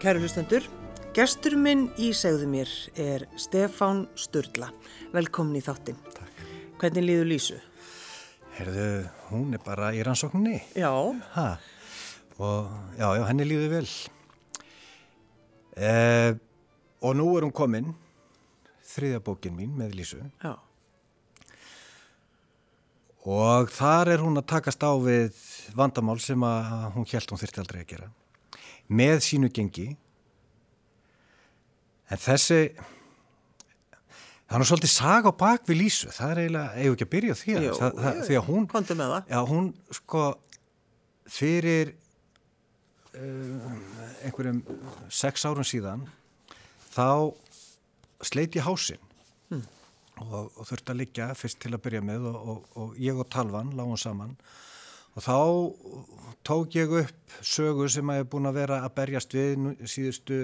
Kæru hlustendur, gestur minn í segðu mér er Stefán Sturla. Velkomin í þáttin. Takk. Hvernig líður Lísu? Herðu, hún er bara í rannsókninni. Já. Ha, og já, já, henni líður vel. Eh, og nú er hún komin, þriðja bókin mín með Lísu. Já. Og þar er hún að takast á við vandamál sem að hún held hún þurfti aldrei að gera. Með sínu gengi. En þessi, það er svolítið saga bak við Lísu. Það er eiginlega, eigum ekki að byrja því að, það, það, því að hún, komdu með það. Já, hún sko fyrir uh, einhverjum sex árum síðan þá sleit ég hásinn og, og þurfti að liggja fyrst til að byrja með og, og, og ég og Talvan lágum saman og þá tók ég upp sögu sem að ég er búin að vera að berjast við síðustu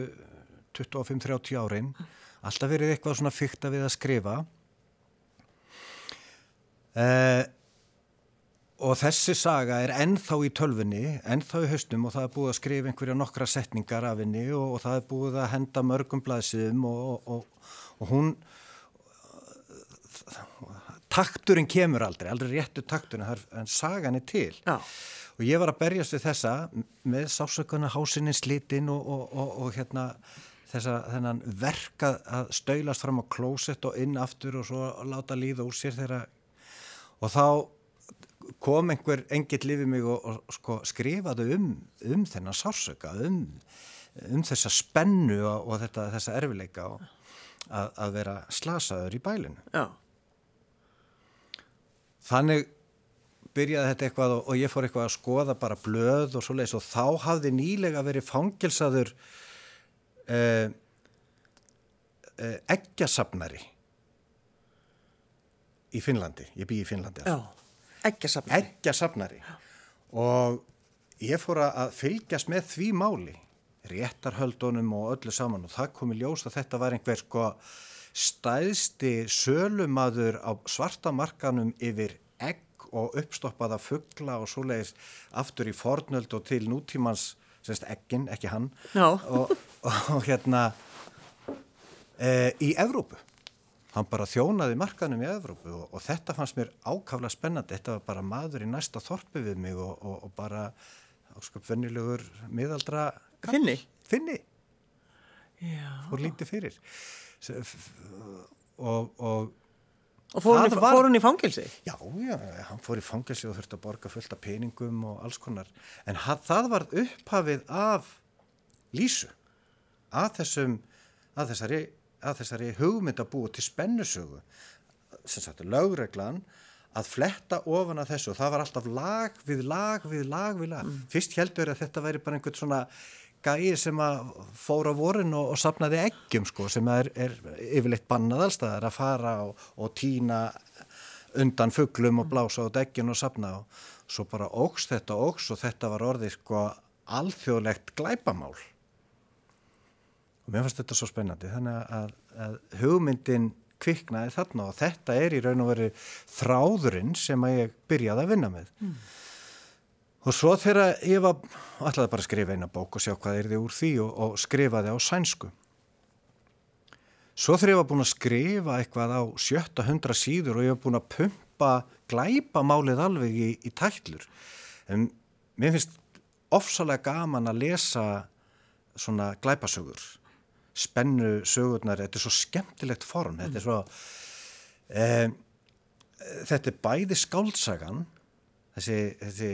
25-30 árin. Alltaf verið eitthvað svona fykta við að skrifa. Eh, og þessi saga er ennþá í tölfunni ennþá í haustum og það er búið að skrifa einhverja nokkra setningar af henni og, og það er búið að henda mörgum blaðsum og, og, og hún takturinn kemur aldrei, aldrei réttu takturinn, en sagan er til. Já. Og ég var að berjast við þessa með sásökunna hásinni slitinn og, og, og, og hérna þessa, þennan verk að, stöylast fram á klósett og inn aftur og svo láta líða úr sér þeirra og þá kom einhver engill lifið mig og, sko, skrifaði um, um þennan sásöka, um, um þessa spennu og, og þetta, þessa erfileika og að, að vera slasaður í bælinu. Já. Þannig byrjaði þetta eitthvað og, og ég fór eitthvað að skoða bara blöð og svo leiðis og þá hafði nýlega verið fangilsaður eh, eh, eggjasafnari í Finnlandi, ég bý í Finnlandi safna. eggjasafnari. Og ég fór að fylgjast með því máli réttarhöldunum og öllu saman og það kom í ljós að þetta var einhver sko stæðsti sölumadur á svartamarkanum yfir egg og uppstoppaða fuggla og svoleiðis aftur í fornöld og til nútímans semst eggin, ekki hann Já. og, og hérna e, í Evrópu hann bara þjónaði markanum í Evrópu og, og þetta fannst mér ákaflega spennandi þetta var bara maður í næsta þorpi við mig og, og, bara sko vennilegur miðaldra. Finni? Finni, fór lítið fyrir og, og Og fór hún, í, var- fór hún í fangilsi? Já, já, hann fór í fangelsi og þurfti að borga fullt af peningum og alls konar. En ha- það var upphafið af lísu, að, þessum, að, þessari, að þessari hugmynd að búa til spennusögu, sem sagt, lögreglan, að fletta ofan að þessu það var alltaf lag við lag við lag við lag. Fyrst heldur að þetta væri bara einhvern svona gæi sem að fóra vorin og, og sapnaði eggjum sko sem er, er yfirleitt bannað allstaðar að fara og, og týna undan fugglum og blása á deggin og sapna og svo bara óks þetta óks og þetta var orðið sko alþjóðlegt glæpamál. Og mér fannst þetta svo spennandi þannig að, að hugmyndin kviknaði þarna og þetta er í raun og veru þráðurinn sem að ég byrjaði að vinna með og svo þegar ég var ætlaði bara að skrifa eina bók og sjá hvað er þið úr því og, og skrifaði á sænsku Svo þegar ég var búin að skrifa eitthvað á sjötta hundra síður og ég var búin að pumpa glæpamálið alveg í, í tætlur. En mér finnst ofsalega gaman að lesa svona glæpasögur. Spennu sögurnar, þetta er svo skemmtilegt form. Þetta er svo, e, þetta er bæði skáldsagan, þessi, þessi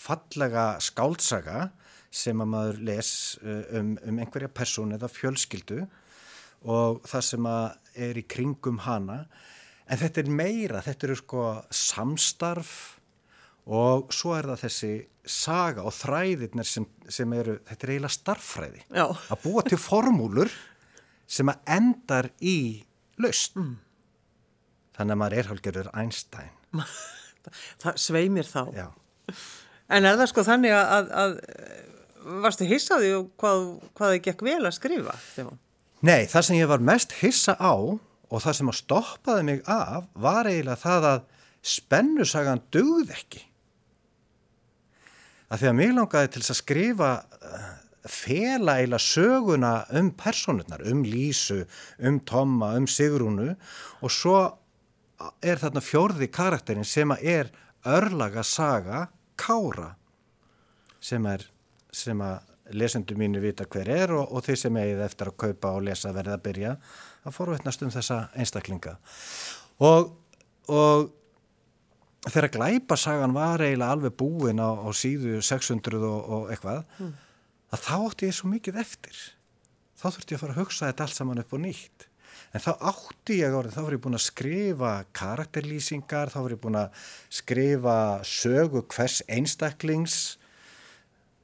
fallega skáldsaga sem að maður les eh, um, um einhverja persón eða fjölskyldu og það sem að er í kringum hana en þetta er meira, þetta eru sko samstarf og svo er það þessi saga og þræðirnir sem, sem eru, þetta er eiginlega starffræði Já. að búa til formúlur sem að endar í laust mm. þannig að maður er hálfgerður Einstein Það sveimir þá. já, En er það sko þannig að, að, að varstu hissaði og hvað, hvað þið gekk vel að skrifa? Stefán? Nei, það sem ég var mest hissa á og það sem að stoppaði mig af var eiginlega það að spennusagan dugð ekki. Að því að mig langaði til að skrifa uh, fela eiginlega söguna um personurnar, um Lísu, um Tomma, um Sigrúnu og svo er þarna fjórði karakterin sem að er örlaga saga Kára sem er sem að lesendur mínu vita hver er og, og þeir sem eigið eftir að kaupa og lesa verið að byrja að forveitnast um þessa einstaklinga. Og, og þegar glæpasagan var eiginlega alveg búin á, á síðu 600 og, og eitthvað mm. að þá átti ég svo mikið eftir. Þá þurfti ég að fara að hugsa þetta allt saman upp og nýtt en þá átti ég árið, þá var ég búin að skrifa karakterlýsingar, þá var ég búin að skrifa sögu hvers einstaklings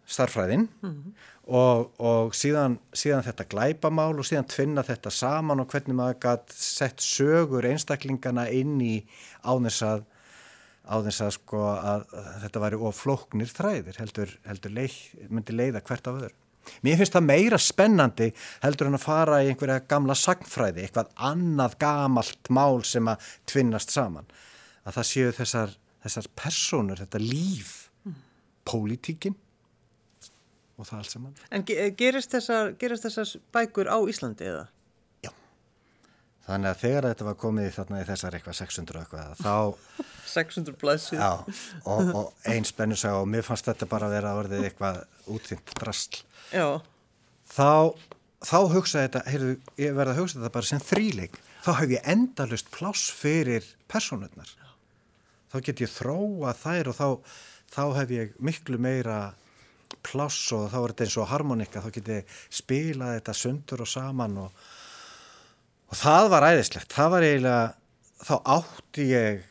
starfræðin mm -hmm. og, og síðan, síðan þetta glæpamál og síðan tvinna þetta saman og hvernig maður gætt sett sögur einstaklingana inn í áðins að áðins að sko að, að þetta væri oflóknir þræðir heldur, heldur leið, myndi leiða hvert af öður. Mér finnst það meira spennandi heldur en að fara í einhverja gamla sagnfræði, eitthvað annað gamalt mál sem að tvinnast saman. Að það séu þessar, þessar personur, þetta líf, mm. pólitíkinn og það allt saman. En gerist þessar, gerist þessar bækur á Íslandi eða? Þannig að þegar þetta var komið þarna í þessar eitthvað 600 eitthvað þá... 600 blæsir. Já, og, og einn spennu sá og mér fannst þetta bara að vera að verðið eitthvað útþynt drastl. Já. Þá, þá hugsaði þetta, heyrðu, ég verði að hugsa þetta bara sem þríleik. Þá hef ég endalust pláss fyrir personurnar. Þá get ég þróa þær og þá, þá hef ég miklu meira pláss og þá er þetta eins og harmonika þá getið spilað þetta sundur og saman og, og það var æðislegt, það var eiginlega þá átti ég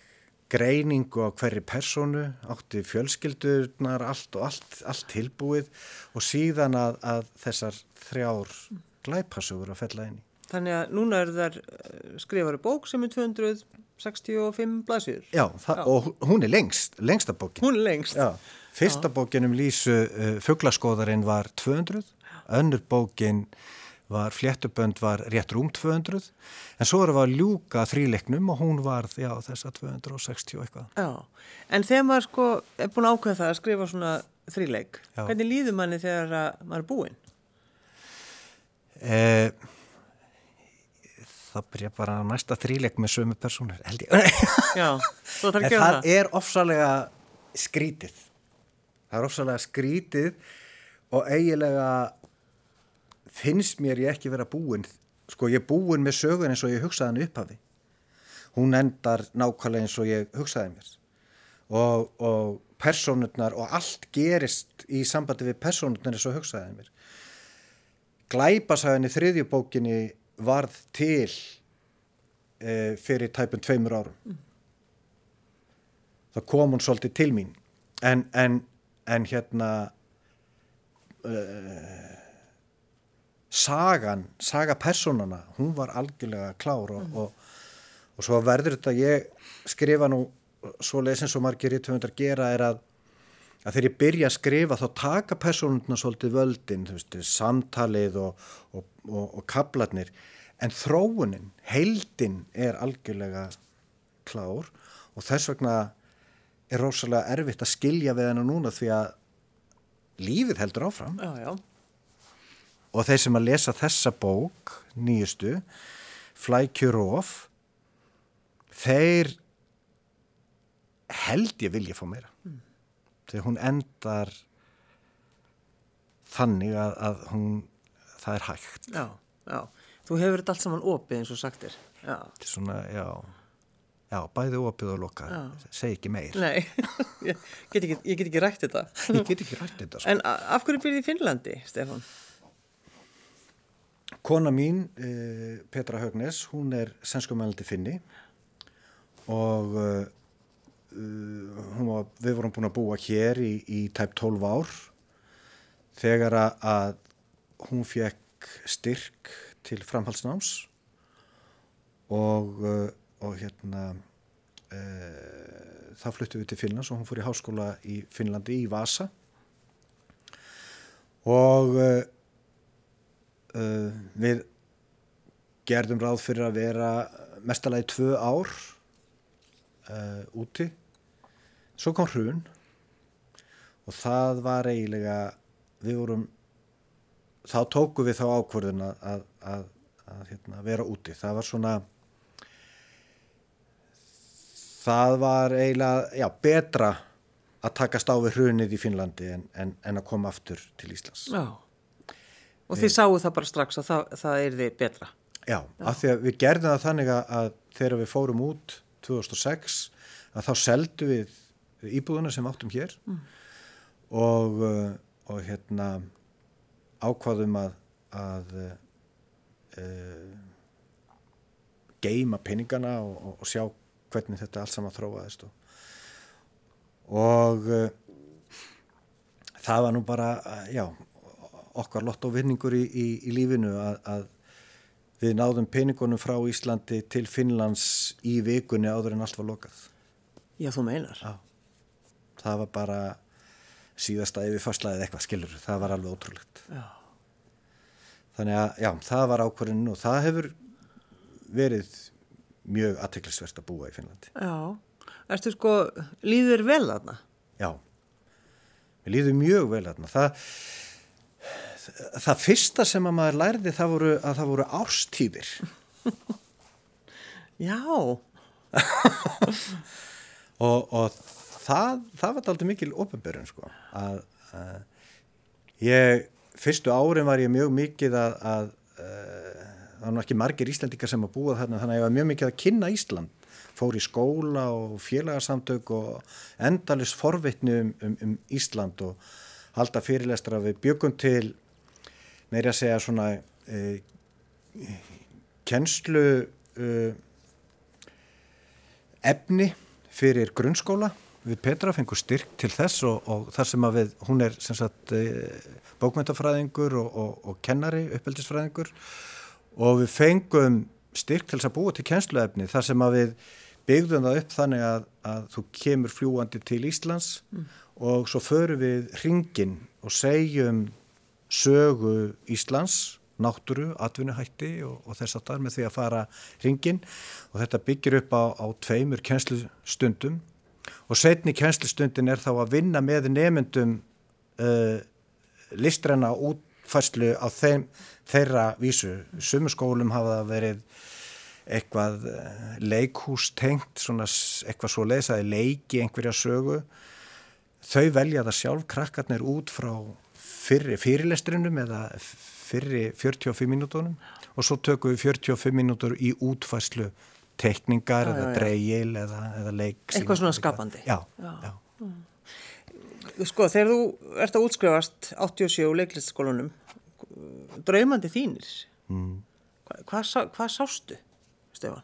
greiningu á hverju personu átti fjölskyldurnar allt og allt, allt tilbúið og síðan að, að þessar þrjár glæpasugur að fella inn í. Þannig að núna er þar eh, skrifari bók sem er 265 blæsir Já, það, Já, og hún er lengst, lengsta bókin. Hún er lengst. Já. Fyrsta bókin um Lísu uh, fugglaskóðarinn var 200, önnur bókin var fléttubönd var rétt rúm 200 en svo erum við að ljúka þríleiknum og hún var já, þessa 260 eitthvað. Já, en þegar maður sko er búin að ákveða það að skrifa svona þríleik, já. hvernig líður manni þegar maður er búinn? Eh, það byrja bara næsta þríleik með sömu personur, held ég. Já, þú þarf að gera það. Það er ofsalega skrítið það er ofsalega skrítið og eiginlega finnst mér ég ekki vera búin sko ég er búin með sögun eins og ég hugsaði hann upphafi hún endar nákvæmlega eins og ég hugsaði mér. Og, og personurnar og allt gerist í sambandi við personurnar eins og hugsaði mér. Glæpasæðin í þriðjubókinni varð til e, fyrir tæpun tveimur árum. Mm. það kom hún svolítið til mín. En, en en hérna uh, sagan, saga personana hún var algjörlega klár og, mm. og, og svo verður þetta ég skrifa nú svo lesin svo margir í töfundar gera er að að þegar ég byrja að skrifa þá taka personuna svolítið völdin veist, samtalið og, og kaplarnir en þróunin, heildin er algjörlega klár og þess vegna er rosalega erfitt að skilja við hennu núna því að lífið heldur áfram já, já. Og þeir sem að lesa þessa bók nýjustu Flækjur of þeir held ég vilja fá meira mm. þegar hún endar þannig að, að hún það er hægt Já, já, þú hefur þetta allt saman opið eins og sagtir Já, er svona, já Já, bæði opið og loka, segi ekki meir. Nei, ég get ekki, ég get ekki rætt þetta. Ég get ekki rætt þetta. Sko. En af hverju byrðið í Finnlandi, Stefan? Kona mín, eh, Petra Högnes, hún er senskumælandi finni og uh, var, við vorum búin að búa hér í, í tæp 12 ár. Þegar að hún fekk styrk til framhalsnáms og og hérna e, þá fluttu við til Finnlands og hún fór í háskóla í Finnlandi í Vasa. Og e, við gerðum ráð fyrir að vera mestalagi tvö ár úti svo kom hrun og það var eiginlega við vorum þá tóku við þá ákvörðun að, að, að, að hérna, vera úti. Það var svona, það var eiginlega, já, betra að takast á við hrunið í Finnlandi en, en, en að koma aftur til Íslands. Já. Og þið sáu það bara strax að það, það er þið betra. Já, af því að við gerðum það þannig að, þegar við fórum út 2006 að þá seldu við íbúðuna sem áttum hér mm. og, uh, og hérna ákvaðum að, að uh, geima peningana og, og, og sjá hvernig þetta allt saman þróaðist og, og uh, það var nú bara, já, okkar lott og vinningur í, í, í lífinu að, að Við náðum peningunum frá Íslandi til Finnlands í vikunni áður en allt var lokað. Já, þú meinar. Já, það var bara síðasta yfir fastlaðið eitthvað, skilur, það var alveg ótrúlegt. Já. Þannig að, já, það var ákvarðinu og það hefur verið mjög aðteklisvert að búa í Finnlandi. Já, erstu sko, líður vel þarna? Já, við líðum mjög vel þarna. Það það fyrsta sem að maður lærði það voru að það voru árstíðir. Já. Og, og það, það var aldrei mikil ofinbjörn sko að, að ég, fyrstu árin var ég mjög mikið að, að, að það var ekki margir Íslandikar sem að búa þarna þannig að ég var mjög mikið að kynna Ísland. Fór í skóla og félagsamtök og endalist forvitni um, um, um Ísland og halda fyrirlestra við byggum til meiri að segja svona uh, kennslu uh, efni fyrir grunnskóla við Petra fengur styrk til þess og, og þar sem að við, hún er sem sagt uh, bókmyndafræðingur og, og, og kennari, uppeldisfræðingur og við fengum styrk til þess að búa til kennsluefni þar sem að við byggðum það upp þannig að, að þú kemur fljúandi til Íslands mm. og svo förum við ringin og segjum sögu Íslands, náttúru, atvinnuhætti og, og þess að það er með því að fara ringin og þetta byggir upp á, á tveimur kjenslustundum og setni kjenslustundin er þá að vinna með nefndum uh, listræna útfæslu á þeim, þeirra vísu. Sumuskólum hafa það verið eitthvað uh, leikhústengt, svona eitthvað svo leiðsaði leiki einhverja sögu. Þau velja það sjálf, krakkarnir út frá fyrri fyrirlestrinum eða fyrri 45 mínútonum og svo tökum við 45 mínútur í útfæslu tekningar já, eða já, dreigil eða, eða leik. Eitthvað svona skapandi. Já, já. já. Mm. Sko, þegar þú ert að útskrifast 87 leiklistskólunum, draumandi þínir, mm. hvað, hvað, hvað sástu, Stefan?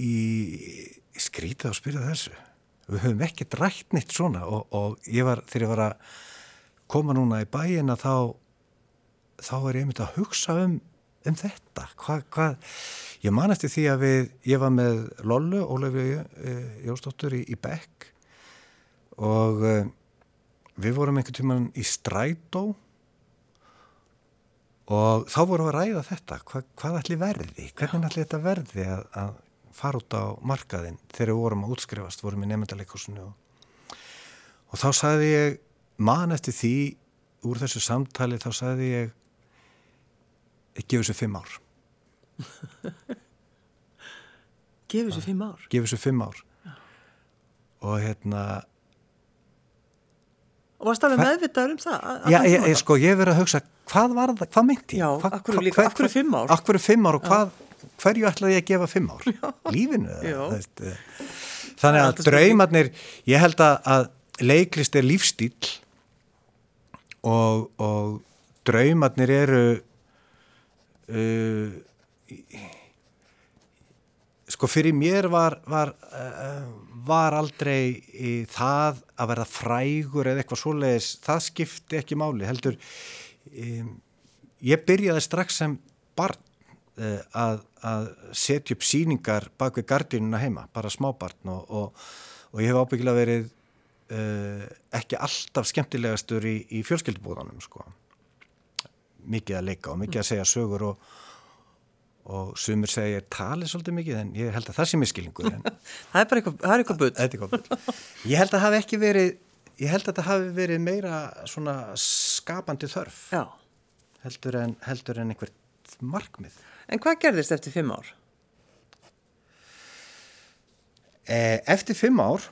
Í skrítið að spyrja þessu við höfum ekki drætt nýtt svona og, og ég var, þegar ég var að koma núna í bæin að þá þá er ég myndið að hugsa um um þetta, hvað hva, ég man eftir því að við, ég var með Lollu, Ólefi e, Jósdóttur í, í Beck og e, við vorum einhvern tíman í Strætó og þá vorum við að ræða þetta, Hva, hvað ætli verði hvernig ætli þetta verði að, að fara út á markaðin þegar við vorum að útskrifast, vorum í nefndaleikursinu og, og þá sagði ég man eftir því úr þessu samtali þá sagði ég ég gefur þessu fimm ár gefur þessu fimm ár gefur þessu fimm ár Já. og hérna og varst alveg meðvitaður um það? Að, Já, ég, ég, sko, ég verið að hugsa hvað var það, hvað myndi? Já, akkur, líka, akkur fimm ár? Akkur fimm ár og hvað, hverju ætlaði ég að gefa fimm ár? Já. Lífinu? Veist, eh. þannig að draumarnir, ég held að, að leiklist er lífstíl og, og draumarnir eru uh, sko fyrir mér var, var, uh, var aldrei það að verða frægur eða eitthvað svoleiðis, það skipti ekki máli heldur um, ég byrjaði strax sem barn að, að setja upp síningar bak við gardinuna heima, bara smábarn og, og, og ég hef ábyggilega verið uh, ekki alltaf skemmtilegastur í, í fjölskyldubúðanum sko mikið að leika og mikið að segja sögur og og sumur ég tali svolítið mikið en ég held að það sé miskilningur það er bara eitthvað, það er eitthvað bull ég held að það hef ekki verið ég held að þetta hafi verið meira svona skapandi þörf Já. heldur en, en einhvert markmið. En hvað gerðist eftir fimm ár? Eh, eftir fimm ár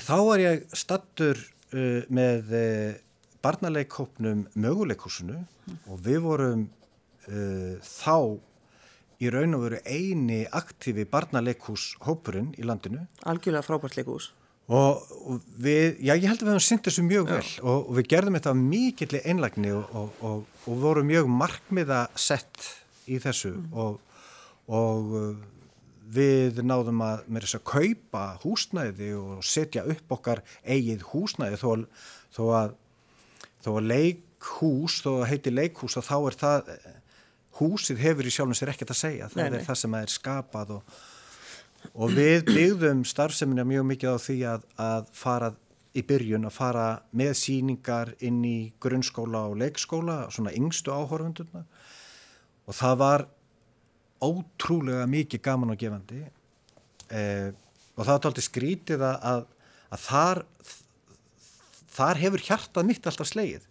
þá var ég stattur uh, með uh, barnaleikhópnum möguleikhúsinu og við vorum uh, þá í raun og veru eini aktífi barnaleikhúshópurinn í landinu Algjörlega frábært leikús. og, við, já ég held að við hefum synt þessu mjög vel og, og við gerðum þetta mikilli einlagni og, og, og vorum mjög markmiða sett í þessu og, og uh, við náðum að með þess að kaupa húsnæði og setja upp okkar eigið húsnæði. Þó, þó að þó að leikhús, þó að heiti leikhús þá er það húsið hefur í sjálfum sér ekkert að segja. Það Nei, nei. er það sem er skapað og, og við byggðum starfseminna mjög mikið á því að, að fara í byrjun að fara með síningar inn í grunnskóla og leikskóla svona yngstu áhorfundurna og það var ótrúlega mikið gaman og gefandi eh, og það var aldrei skrítið að, að, þar þar hefur hjartað mitt alltaf slegið.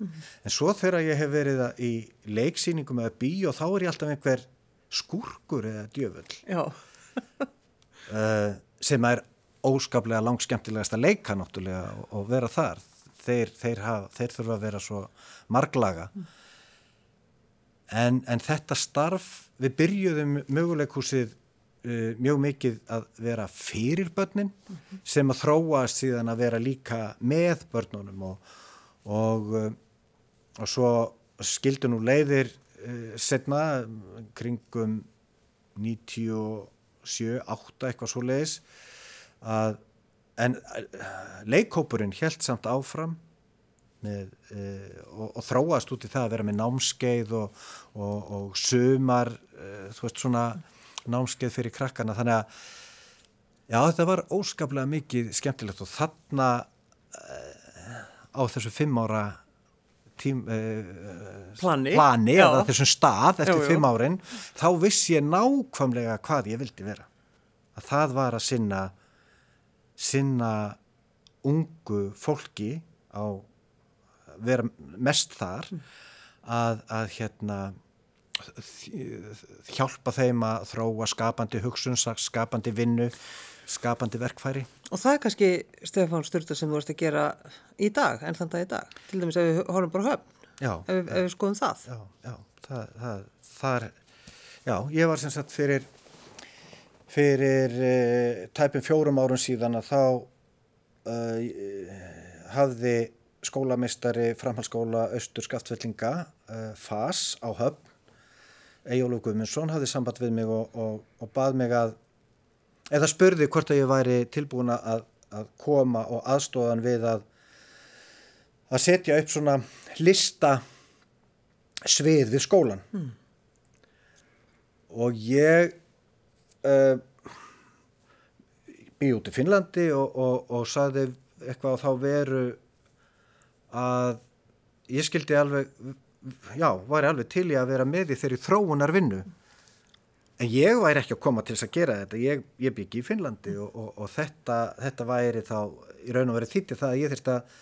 En svo þegar ég hef verið í leiksýningum eða bíó þá er ég alltaf einhver skúrkur eða djöfull. Uh, sem er óskaplega langskemmtilegast að leika náttúrulega og, og vera þar. Þeir, þeir, hafa, þeir þurfa að vera svo marglaga en, en þetta starf við byrjuðum möguleikhúsið uh, mjög mikið að vera fyrir börnin sem að þróast síðan að vera líka með börnunum og, og, uh, og svo skildu nú leiðir uh, setna kringum 97, 8 eitthvað svo leiðis að en uh, leikhópurinn held samt áfram með, uh, og, og þróast út í það að vera með námskeið og, og, og sumar uh, þú veist svona námskeið fyrir krakkana þannig að já þetta var óskaplega mikið skemmtilegt og þarna uh, á þessu fimm ára tím, Plani. plani Já. eða þessum stað eftir jú. fimm árin þá vissi ég nákvæmlega hvað ég vildi vera að það var að sinna sinna ungu fólki á vera mest þar að, að hérna hjálpa þeim að þróa skapandi hugsun, skapandi vinnu skapandi verkfæri Og það er kannski, Stefán Sturta, sem þú varst að gera í dag, en þann dag í dag. Til dæmis ef við horfum bara höfn, já, ef, við- ef við skoðum það. já, já, það, það, það er, já, ég var sem sagt fyrir, fyrir uh, tæpum fjórum árum síðan að þá uh, hafði skólamistari framhaldsskóla Östur Skaftfellinga, uh, FAS á höfn, Eyjólu Guðmundsson hafði samband við mig og, og, og bað mig að, eða spurði hvort að ég væri tilbúin að, að koma og aðstóðan við að að setja upp svona lista svið við skólan Hmm. og ég uh, bý út í Finnlandi og, og, og saði eitthvað á þá veru að ég skildi alveg já, væri alveg til í að vera með í þeirri þróunar vinnu en ég væri ekki að koma til þess að gera þetta. Ég, ég byggi í Finnlandi og, og, og þetta, þetta væri þá í raun og verið þýtti það að ég þurfti að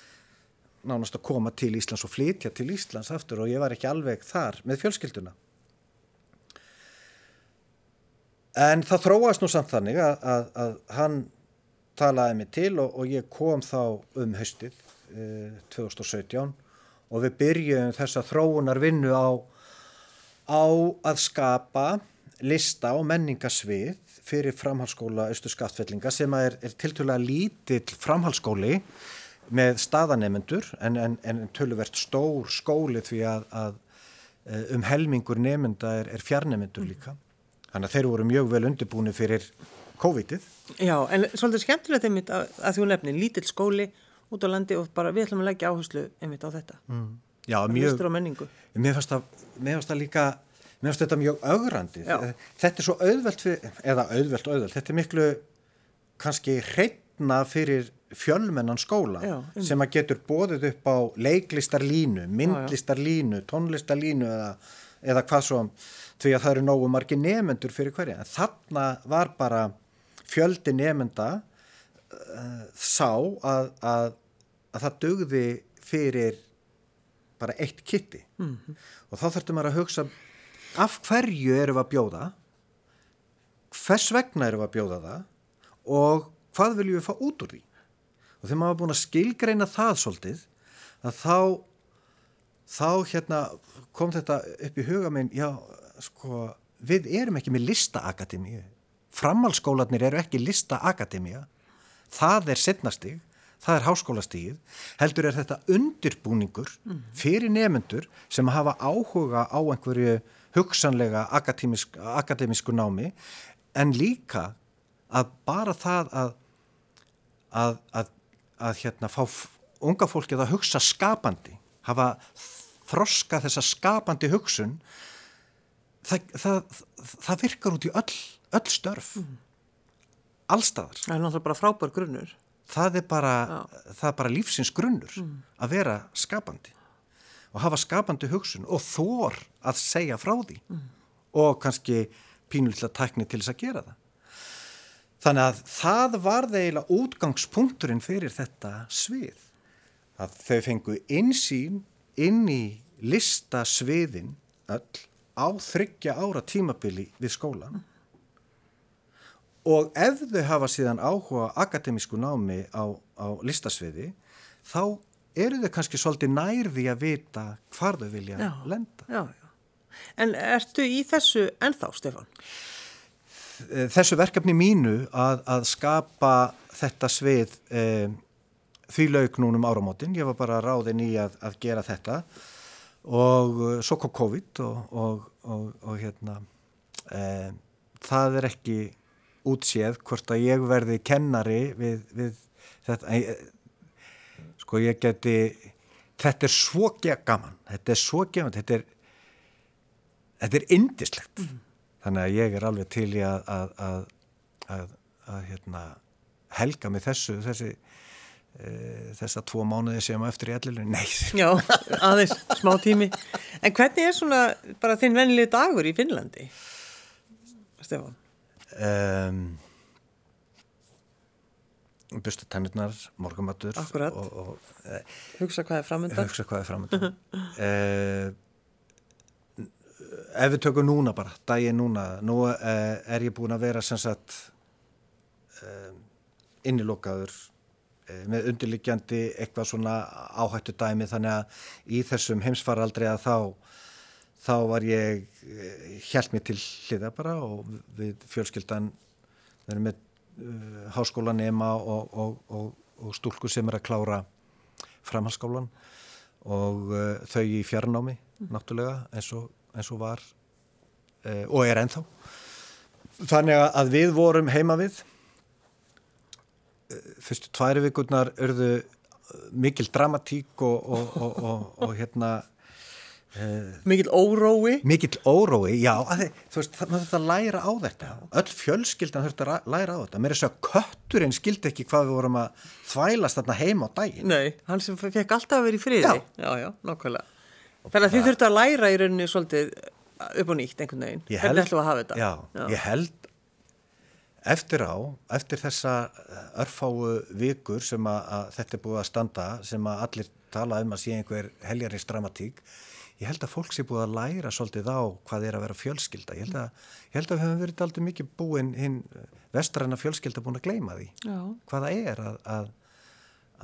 nánast að koma til Íslands og flytja til Íslands aftur og ég var ekki alveg þar með fjölskylduna. En það þróast nú samt þannig að, að, að hann talaði mig til og, og ég kom þá um haustið 2017 og við byrjuðum þessa þróunar vinnu á, á að skapa lista og menningasvið fyrir framhaldsskóla Östu Skaftfellinga sem er, er tiltölulega lítill framhaldsskóli með staðanemendur en, en, en töluvert stór skóli því að, að eh, um helmingur nemenda er, er fjarnemendur líka. Þannig að þeir voru mjög vel undirbúni fyrir COVID-ið. Já, en svolítið skemmtilegt einmitt að, að þú nefnir lítill skóli út á landi og bara við ætlum að leggja áherslu einmitt á þetta. Mm. Já, mjög, mér fannst það, líka, mér fannst þetta mjög augrandi. Þetta er svo auðvelt, fyrir, eða auðvelt auðvelt, þetta er miklu kannski hreitna fyrir fjölmennan skóla Já, sem að getur bóðið upp á leiklistarlínu, myndlistarlínu, tónlistarlínu eða, eða hvað svo því að það eru nógu margi nefendur fyrir hverja. En þarna var bara fjöldi nefenda uh, sá að, að að það dugði fyrir bara eitt kitti -hmm. og þá þurftum maður að hugsa af hverju erum við að bjóða? Hvers vegna erum við að bjóða það? Og hvað viljum við fá út úr því? Og þegar maður var búin að skilgreina það svolítið að þá þá hérna kom þetta upp í huga minn já sko við erum ekki með listaakademíu. Framhalskólanir eru ekki listaakademíu það er setnastig það er háskólastíð, heldur er þetta undirbúningur fyrir nefnendur sem hafa áhuga á einhverju hugsanlega akademisk, akademísku námi en líka að bara það að að, að, að hérna fá unga fólkið að hugsa skapandi hafa þroska þessa skapandi hugsun það, það, það virkar út í öll, öll störf mm. Allstaðar. Það er náttúrulega bara frábær grunnur. Það er bara, það er bara lífsins grunnur mm. að vera skapandi og hafa skapandi hugsun og þór að segja frá því mm. og kannski pínulega tækni til þess að gera það. Þannig að það var eiginlega útgangspunkturinn fyrir þetta svið að þau fengu einsýn inn í listasviðin öll á þryggja ára tímabili við skólan og ef þau hafa síðan áhuga akademísku námi á, á listasviði þá eru þau kannski svolítið nærði að vita hvar þau vilja já, lenda. Já, já. En ertu í þessu ennþá, Stefan? Þessu verkefni mínu að, að skapa þetta svið eh, því laug núnum áramótin, ég var bara ráðin í að, að gera þetta og uh, svo kom COVID og, og, og, og hérna e, það er ekki útséð hvort að ég verði kennari við, við þetta e, sko ég geti þetta er svo gaman þetta er svo gaman þetta er þetta er indislegt mm. þannig að ég er alveg til í að að, að, að hérna, helga mig þessu þessi Eh, þessa tvo mánuði sem eftir í ellilinu, nei Já, aðeins, smá tími En hvernig er svona bara þinn vennilegi dagur í Finnlandi? Stefán um, Busta tennirnar morgumatur Akkurat, og, og, e, hugsa hvað er framöndan Hugsa hvað er framöndan e, Ef við tökum núna bara, daginn núna nú e, er ég búin að vera sem sagt innilokaður Eh, með undirliggjandi eitthvað svona áhættu dæmi þannig að í þessum heimsfaraldri að þá þá var ég hjælt eh, mér til hliða bara og við fjölskyldan við erum með uh, háskólanema og, og, og, og stúlku sem er að klára framhalskólan og uh, þau í fjarnámi mm. náttúrulega eins og var uh, og er ennþá þannig að við vorum heima við fyrstu tværi vikurnar örðu mikil dramatík og, og, og, og hérna Uh, Mikið órói. Mikið órói, já þið, Þú veist, það þurft að læra á þetta. Öll fjölskyldan þurft að læra á þetta. Mér er svo að kötturinn skildi ekki hvað við vorum að þvælast þarna heima á daginn. Nei, hann sem fekk alltaf að vera í friði. Já, já, já nákvæmlega. Þannig að þið þurft að læra í rauninni svolítið upp og nýtt einhvern veginn. Hvernig ætlum að hafa þetta? Já, já. ég held eftir á, eftir þessa örfáu vikur sem að, að þetta er búið að standa, sem að allir tala um að sé einhver heljarins dramatík, ég held að fólk sé búið að læra svolítið á hvað er að vera fjölskylda. Ég held að, ég held að við hefum verið aldrei mikið búin hinn vestræna fjölskylda búin að gleima því. Já. Hvaða er að, að,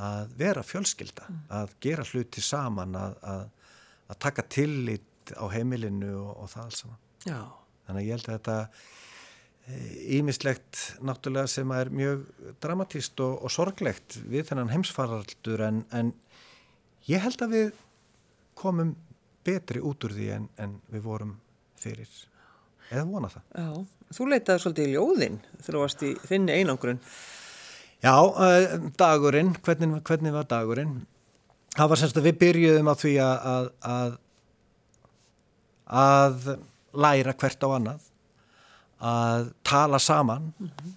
að vera fjölskylda, mm. að gera hluti saman, að taka tillit á heimilinu og, og það alls saman. Já. Þannig að ég held að þetta ímislegt náttúrulega sem er mjög dramatíst og, og sorglegt við þennan heimsfaraldur en, en ég held að við komum betri út úr því en, en við vorum fyrir eða vona það. Já, þú leitaði svolítið í ljóðin varst í þinni einangrun. Já, uh, dagurinn, hvernig, hvernig var dagurinn? Það var semst að við byrjuðum á því að, að, að læra hvert á annað að tala saman, mm -hmm.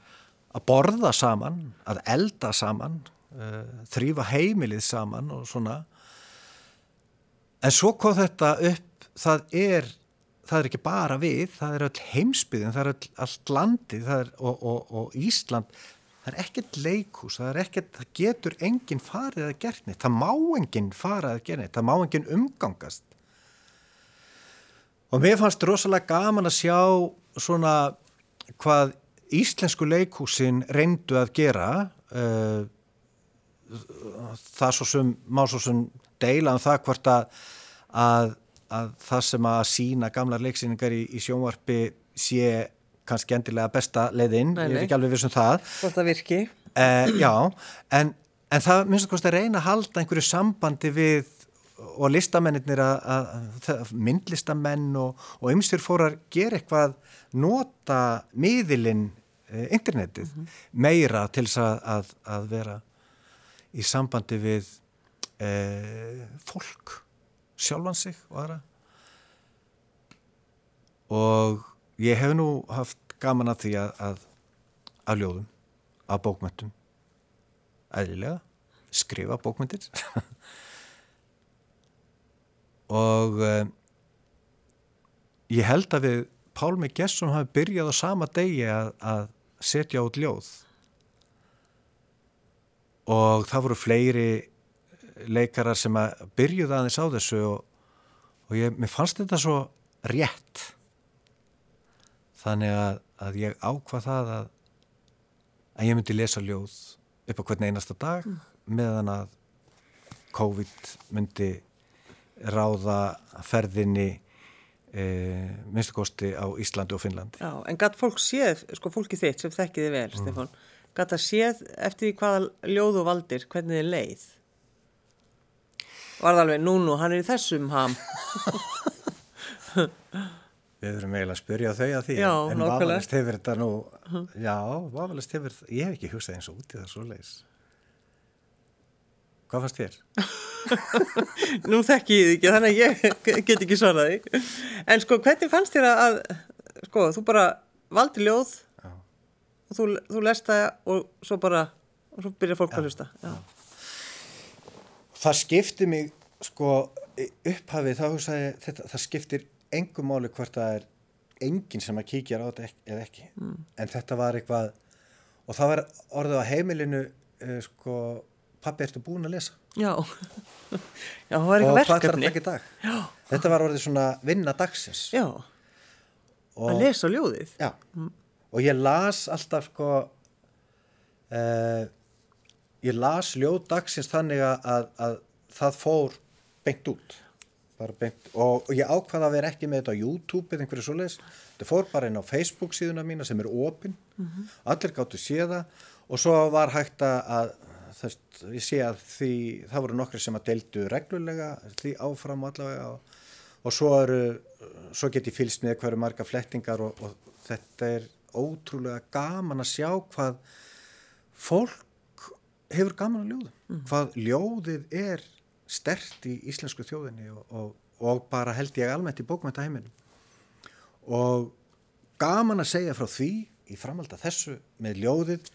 að borða saman, að elda saman, uh, þrýfa heimilið saman og svona. En svo kom þetta upp, það er, það er ekki bara við, það er all heimsbyðin, það er all, allt landið er, og, og, og Ísland. Það er ekkert leikhús, það er ekkert, það getur enginn farið að gera neitt, það má enginn farið að gera neitt, það má enginn umgangast. Og mér fannst rosalega gaman að sjá svona hvað íslensku leikhúsin reyndu að gera, uh, það svo sem, má svo sem deila um það hvort að, að, að það sem að sína gamlar leiksýningar í, í sjónvarpi sé kannski endilega besta leiðinn, ég er ekki alveg vissum það. Hvort það virki. Uh, já, en, en það minnst að kosti að reyna að halda einhverju sambandi við og listamennir að, að myndlistamenn og, og ymsir fór að gera eitthvað nota miðilinn eh, internetið -hmm. meira til þess að, að vera í sambandi við eh, fólk sjálfan sig og aðra. Og ég hef nú haft gaman að því að að ljóðum, að bókmyndum eðlilega skrifa bókmyndir og uh, ég held að við Pálmi Gesson hafi byrjað á sama degi að, að setja út ljóð. Og það voru fleiri leikarar sem að byrjuða aðeins á þessu og, og ég, mér fannst þetta svo rétt þannig að, að ég ákvað það að, að ég myndi lesa ljóð upp á hvern einasta dag mm. meðan að COVID myndi ráða ferðinni e, minnstakosti á Íslandi og Finnlandi. Já, en gætt fólk séð, sko fólki þitt sem þekkiði vel, mm. Stefán, gætt að séð eftir því hvaða ljóðu valdir, hvernig þið leið? Var það alveg, nú nú, hann er í þessum ham. Við þurfum eiginlega að spyrja þau að því, já, en vafalist hefur þetta nú, já, vafalist hefur, ég hef ekki hugsað eins og út í það svo leiðis. Hvað fannst þér? Nú þekk ég þið ekki, þannig að ég get ekki svaraði. En sko, hvernig fannst þér að, sko, þú bara valdi ljóð Já. og þú, þú lest það og svo bara, og svo byrjar fólk Já. að hlusta. Já. Það skiptir mig, sko, upphafið, þá hugsaði þetta, það skiptir engum máli hvort það er enginn sem að kíkja á þetta eða ekki. Mm. En þetta var eitthvað, og það var orðið á heimilinu, uh, sko, pappi, ertu búin að lesa? Já, já það var eitthvað verkefni. Þetta var orðið svona vinna dagsins. Já, og, að lesa ljóðið. Já, mm. og ég las alltaf sko, uh, ég las ljóð dagsins þannig að, að, að það fór beint út. Beint, og, og ég ákvaða að vera ekki með þetta á YouTube eða einhverju svoleiðis. Þetta fór bara inn á Facebook síðuna mína sem er opinn. Mm -hmm. Allir gáttu séða og svo var hægt að þess, ég sé að því, það voru nokkri sem að deildu reglulega því áfram allavega og, og svo, eru, svo get ég fylst með hverju marga flettingar og, og þetta er ótrúlega gaman að sjá hvað fólk hefur gaman að ljóða, mm. hvað ljóðið er stert í íslensku þjóðinni og, og bara held ég almennt í bókmæntaheiminum og gaman að segja frá því í framhald að þessu með ljóðið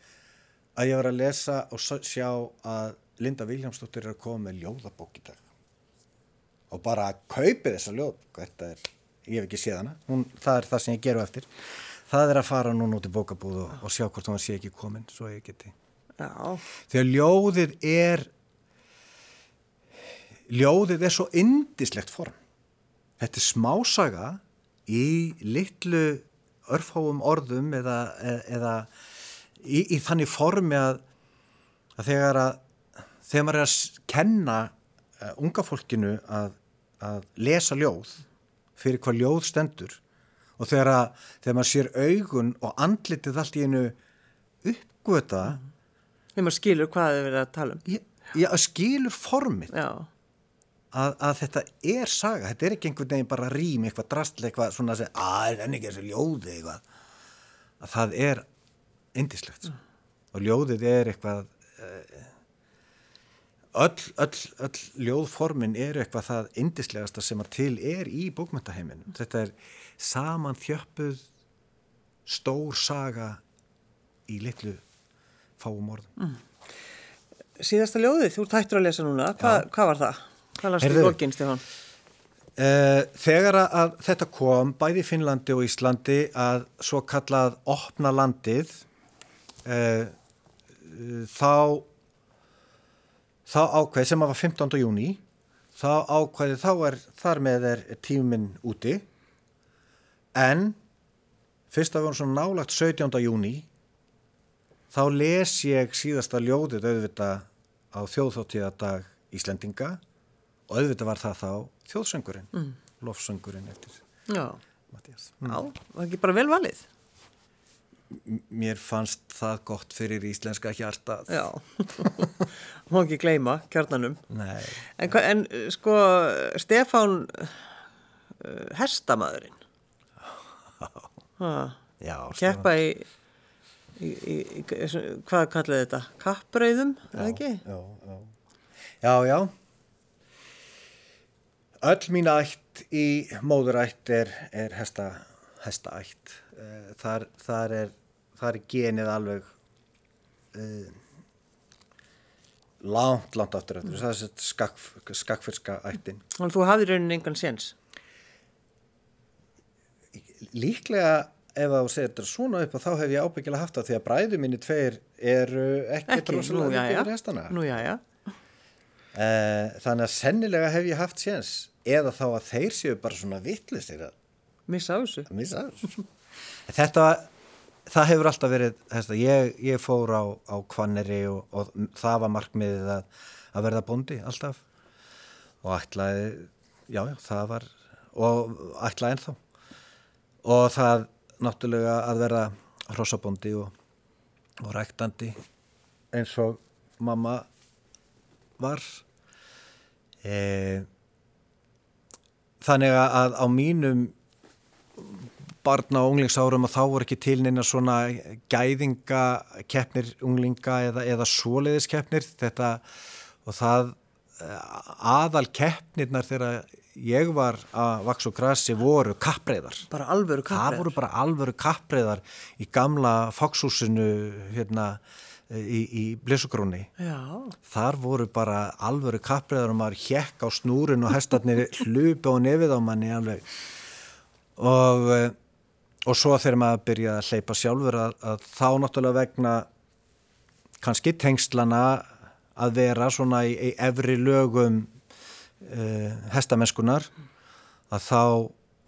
að ég var að lesa og sjá að Linda Viljámsdóttir er að koma með ljóðabók í dag. Og bara að kaupi þessa ljóðabók þetta er, ég hef ekki séð hana. Hún, það er það sem ég geru eftir. Það er að fara núna út í bókabúð og, og sjá hvort hún sé ekki komin svo ég geti Já. þegar ljóðið er ljóðið er svo indislegt form þetta er smásaga í litlu örfáum orðum eða, eða í, í þannig formi að, að þegar að þegar maður er að kenna uh, unga fólkinu að, að lesa ljóð fyrir hvað ljóð stendur og þegar, að, þegar maður sér augun og andlitið allt í einu uppgöta þegar maður skilur hvað þið verið að tala um. Já, já skilur formið. Að, að þetta er saga þetta er ekki einhvern veginn bara rým eitthvað drastlega eitthvað svona að segja að það er þessi ljóði eitthvað. Að það er indislegt mm. og ljóðið er eitthvað uh, öll, öll, öll ljóðformin er eitthvað það indislegasta sem að til er í bókmyndaheiminum þetta er saman þjöppuð stór saga í litlu fáum orðum mm. Síðasta ljóðið, þú tættur að lesa núna Hva, hvað var það? Hvað last í bókinn, Stefán? Uh, þegar að þetta kom bæði í Finnlandi og Íslandi að svo kallað opna landið eh, þá þá ákveði sem að var 15. júni þá ákveði þá er þar með er tíminn úti en fyrst að við varum svona nálagt 17. júni þá les ég síðasta ljóðið auðvitað á þjóðþáttíðadag Íslendinga og auðvitað var það þá þjóðsöngurinn, mm. lofsöngurinn eftir Já, Mattias. já, var ekki bara vel valið? Mér fannst það gott fyrir íslenska hjartað. Já, má ekki gleyma kjarnanum. Nei. En, en uh, sko, Stefán uh, hestamæðurinn, Já, keppa í, í, í, hvað kallaði þetta? Kappreiðum, eða ekki? Já, já. Já, já. Öll mín ætt í móðurætt er, er hesta, hestaætt. Eh, Þar, þar, er, þar er genið alveg uh, langt, langt aftur eftir. Það er sett skakk, skakkfyrska ættin. Þannig að þú hafði raunin engan séns. Líklega ef þú þetta svona upp og þá hef ég ábyggilega haft það því að bræðu minni tveir eru nú, rosalega já. yfir hestana. Nú, já, já. Eh, Þannig að sennilega hef ég haft séns eða þá að þeir séu bara svona vittlisir að Missa á þessu. Þetta, það hefur alltaf verið, þess að ég, ég fór á, á kvanneri og, og það var markmiðið að, að verða bóndi alltaf og ætlaði, já, já, það var, og ætlaði ennþá. Og það náttúrulega að verða hrossabóndi og, og ræktandi eins og mamma var. E, þannig að á mínum barna og unglingsárum að þá voru ekki til neina svona gæðingakeppnir unglinga eða, eða svoleiðiskeppnir þetta og það eh, aðal keppnirnar þegar ég var að vaks og grassi voru kappreiðar. Bara alvöru Það kappreiðar. voru bara alvöru kappreiðar í gamla fókshúsinu hérna í, í Blessugrúni. Já, Þar voru bara alvöru kappreiðar og maður hjekk á snúrin og hestarnir hlupi á nefið á manni alveg. Og, eh, og svo þegar maður byrjaði að hleypa sjálfur að, að þá náttúrulega vegna kannski tengslana að vera svona í, í efri lögum uh, hestamennskunar að þá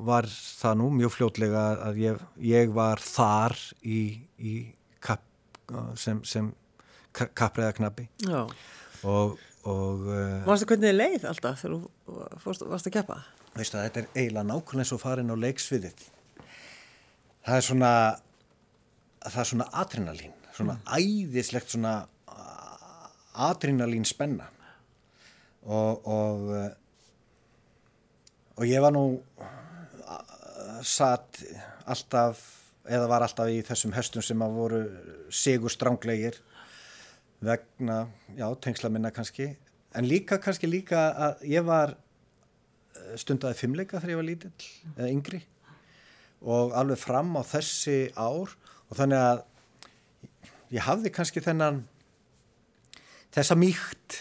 var það nú mjög fljótlega að ég, ég var þar í, í kapp, sem, sem kappreiðaknabbi já. og, og uh, Varstu hvernig þið leið alltaf þegar þú fórst, varst að keppa? veistu að þetta er eiginlega nákvæmlega eins og farin á leiksviðið það er svona það er svona adrenalín svona æðislegt svona adrenalín spenna og og, eh, og ég var nú a- satt alltaf eða var alltaf í þessum höstum sem að voru sigur stránglegir vegna, já, tengsla minna kannski. En líka kannski líka að ég var eh, stundaði fimmleika þegar ég var lítill eða yngri. Og alveg fram á þessi ár. Og þannig að ég hafði kannski þennan þessa mýkt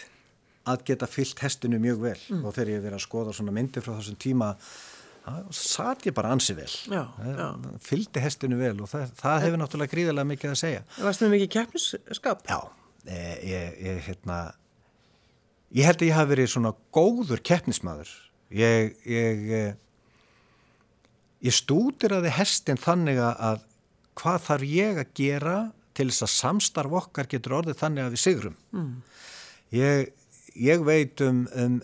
að geta fyllt hestinu mjög vel og þegar ég verið að skoða svona myndir frá þessum tíma satt ég bara ansi vel Já, Eh, já. fylgdi hestinu vel og það, það hefur náttúrulega gríðarlega mikið að segja Varstu með mikið keppnisskap? Já, ég, ég, ég, hérna, ég held að ég hafi verið svona góður keppnismæður. Ég, ég, eh, ég stúdiraði hestin þannig að hvað þarf ég að gera til þess að samstarf okkar getur orðið þannig að við sigrum. Mm. Ég, ég veit um, um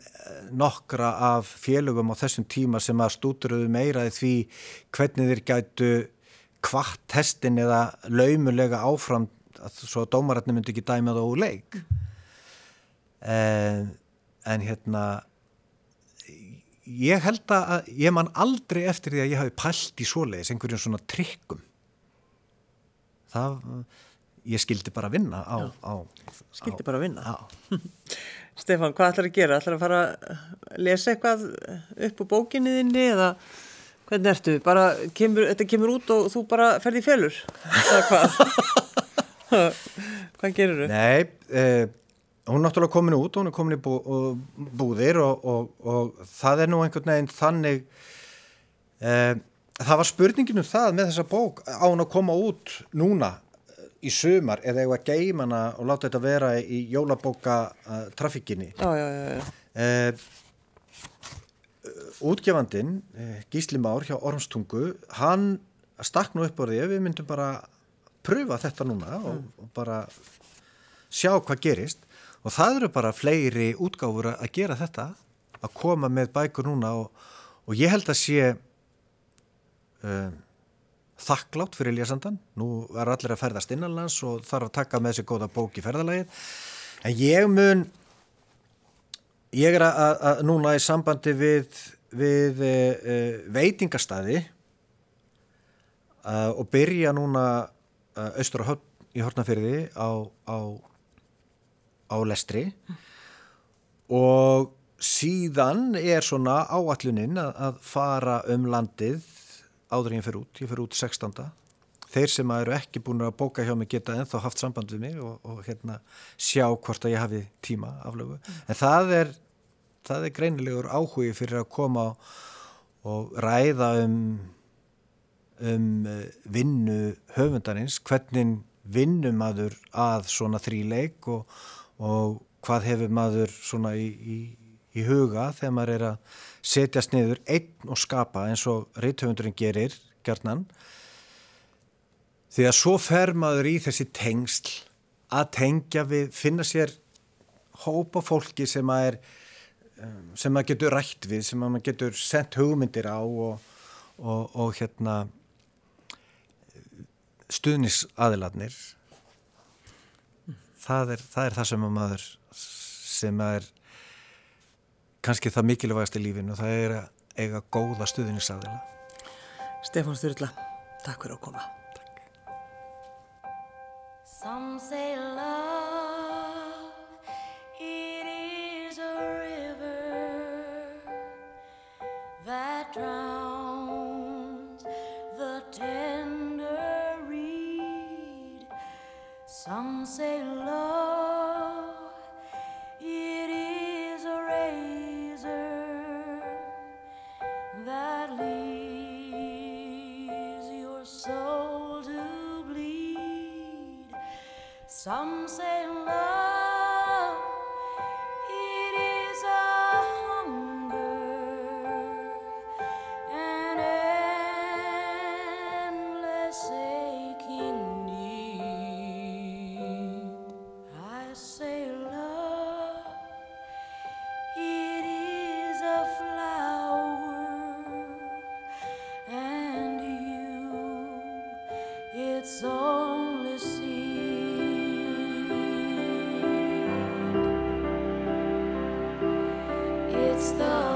nokkra af félögum á þessum tíma sem að stúdiraðu meira því hvernig þeir gætu kvart hestin eða laumulega áfram að svo að dómaratni myndi ekki dæma það úr leik. En, en hérna ég held að ég man aldrei eftir því að ég hafi pælt í svoleiðis einhverjum svona trikkum. Það ég skildi bara vinna á, á Skildi bara vinna. á, Stefán, hvað ætlar að gera? ætlar að fara að lesa eitthvað upp á bókinni þinni eða hvernig ertu? Bara kemur, þetta kemur út og þú bara ferði í felur? Eða hvað? hvað gerur þú? Nei, eh, hún er náttúrulega komin út, hún er komin í bú, og- búðir og, og, og það er nú einhvern veginn þannig eh, það var spurningin um það með þessa bók á hún að koma út núna í sumar eða eigum að geima hana og láta þetta vera í jólabóka uh, trafikkinni uh, útgefandin uh, Gísli Már hjá Ormstungu hann stakk nú upp á því við myndum bara pröfa þetta núna og, og bara sjá hvað gerist. Og það eru bara fleiri útgáfur að gera þetta að koma með bækur núna og, og ég held að sé um, þakklátt fyrir lesandan nú er allir að ferðast innanlands og þarf að taka með sér góða bók í ferðalagið. En ég mun ég er að, að, núna í sambandi við, við e, e, veitingastæði uh, og byrja núna austur á Hortnafyrði á, á, á lestri. Og síðan er svona áalluninn að, að fara um landið áður en ég fyrir út, ég fyrir út 16. Þeir sem eru ekki búin að bóka hjá mig geta ennþá haft samband við mig og, og hérna sjá hvort að ég hafi tíma aflögu. Mm. En það er, það er greinilegur áhugi fyrir að koma og ræða um, um vinnu höfundarins, hvernig vinnum maður að svona þríleik og, og hvað hefur maður svona í, í, í huga þegar maður er að setjast niður einn og skapa eins og reythöfundurinn gerir gerðnan því að svo fer maður í þessi tengsl að tengja við, finna sér hópa fólki sem að er sem maður getur rætt við sem maður getur sendt hugmyndir á og, og, og hérna stuðnisaðiladnir það er, það er það sem maður sem er kannski það mikilvægast í lífinu og það er að eiga góða stuðnisaðila Stefán Sturla, takk fyrir að koma. Takk Some say love it is a river that drowns the tender reed. Some say love It's the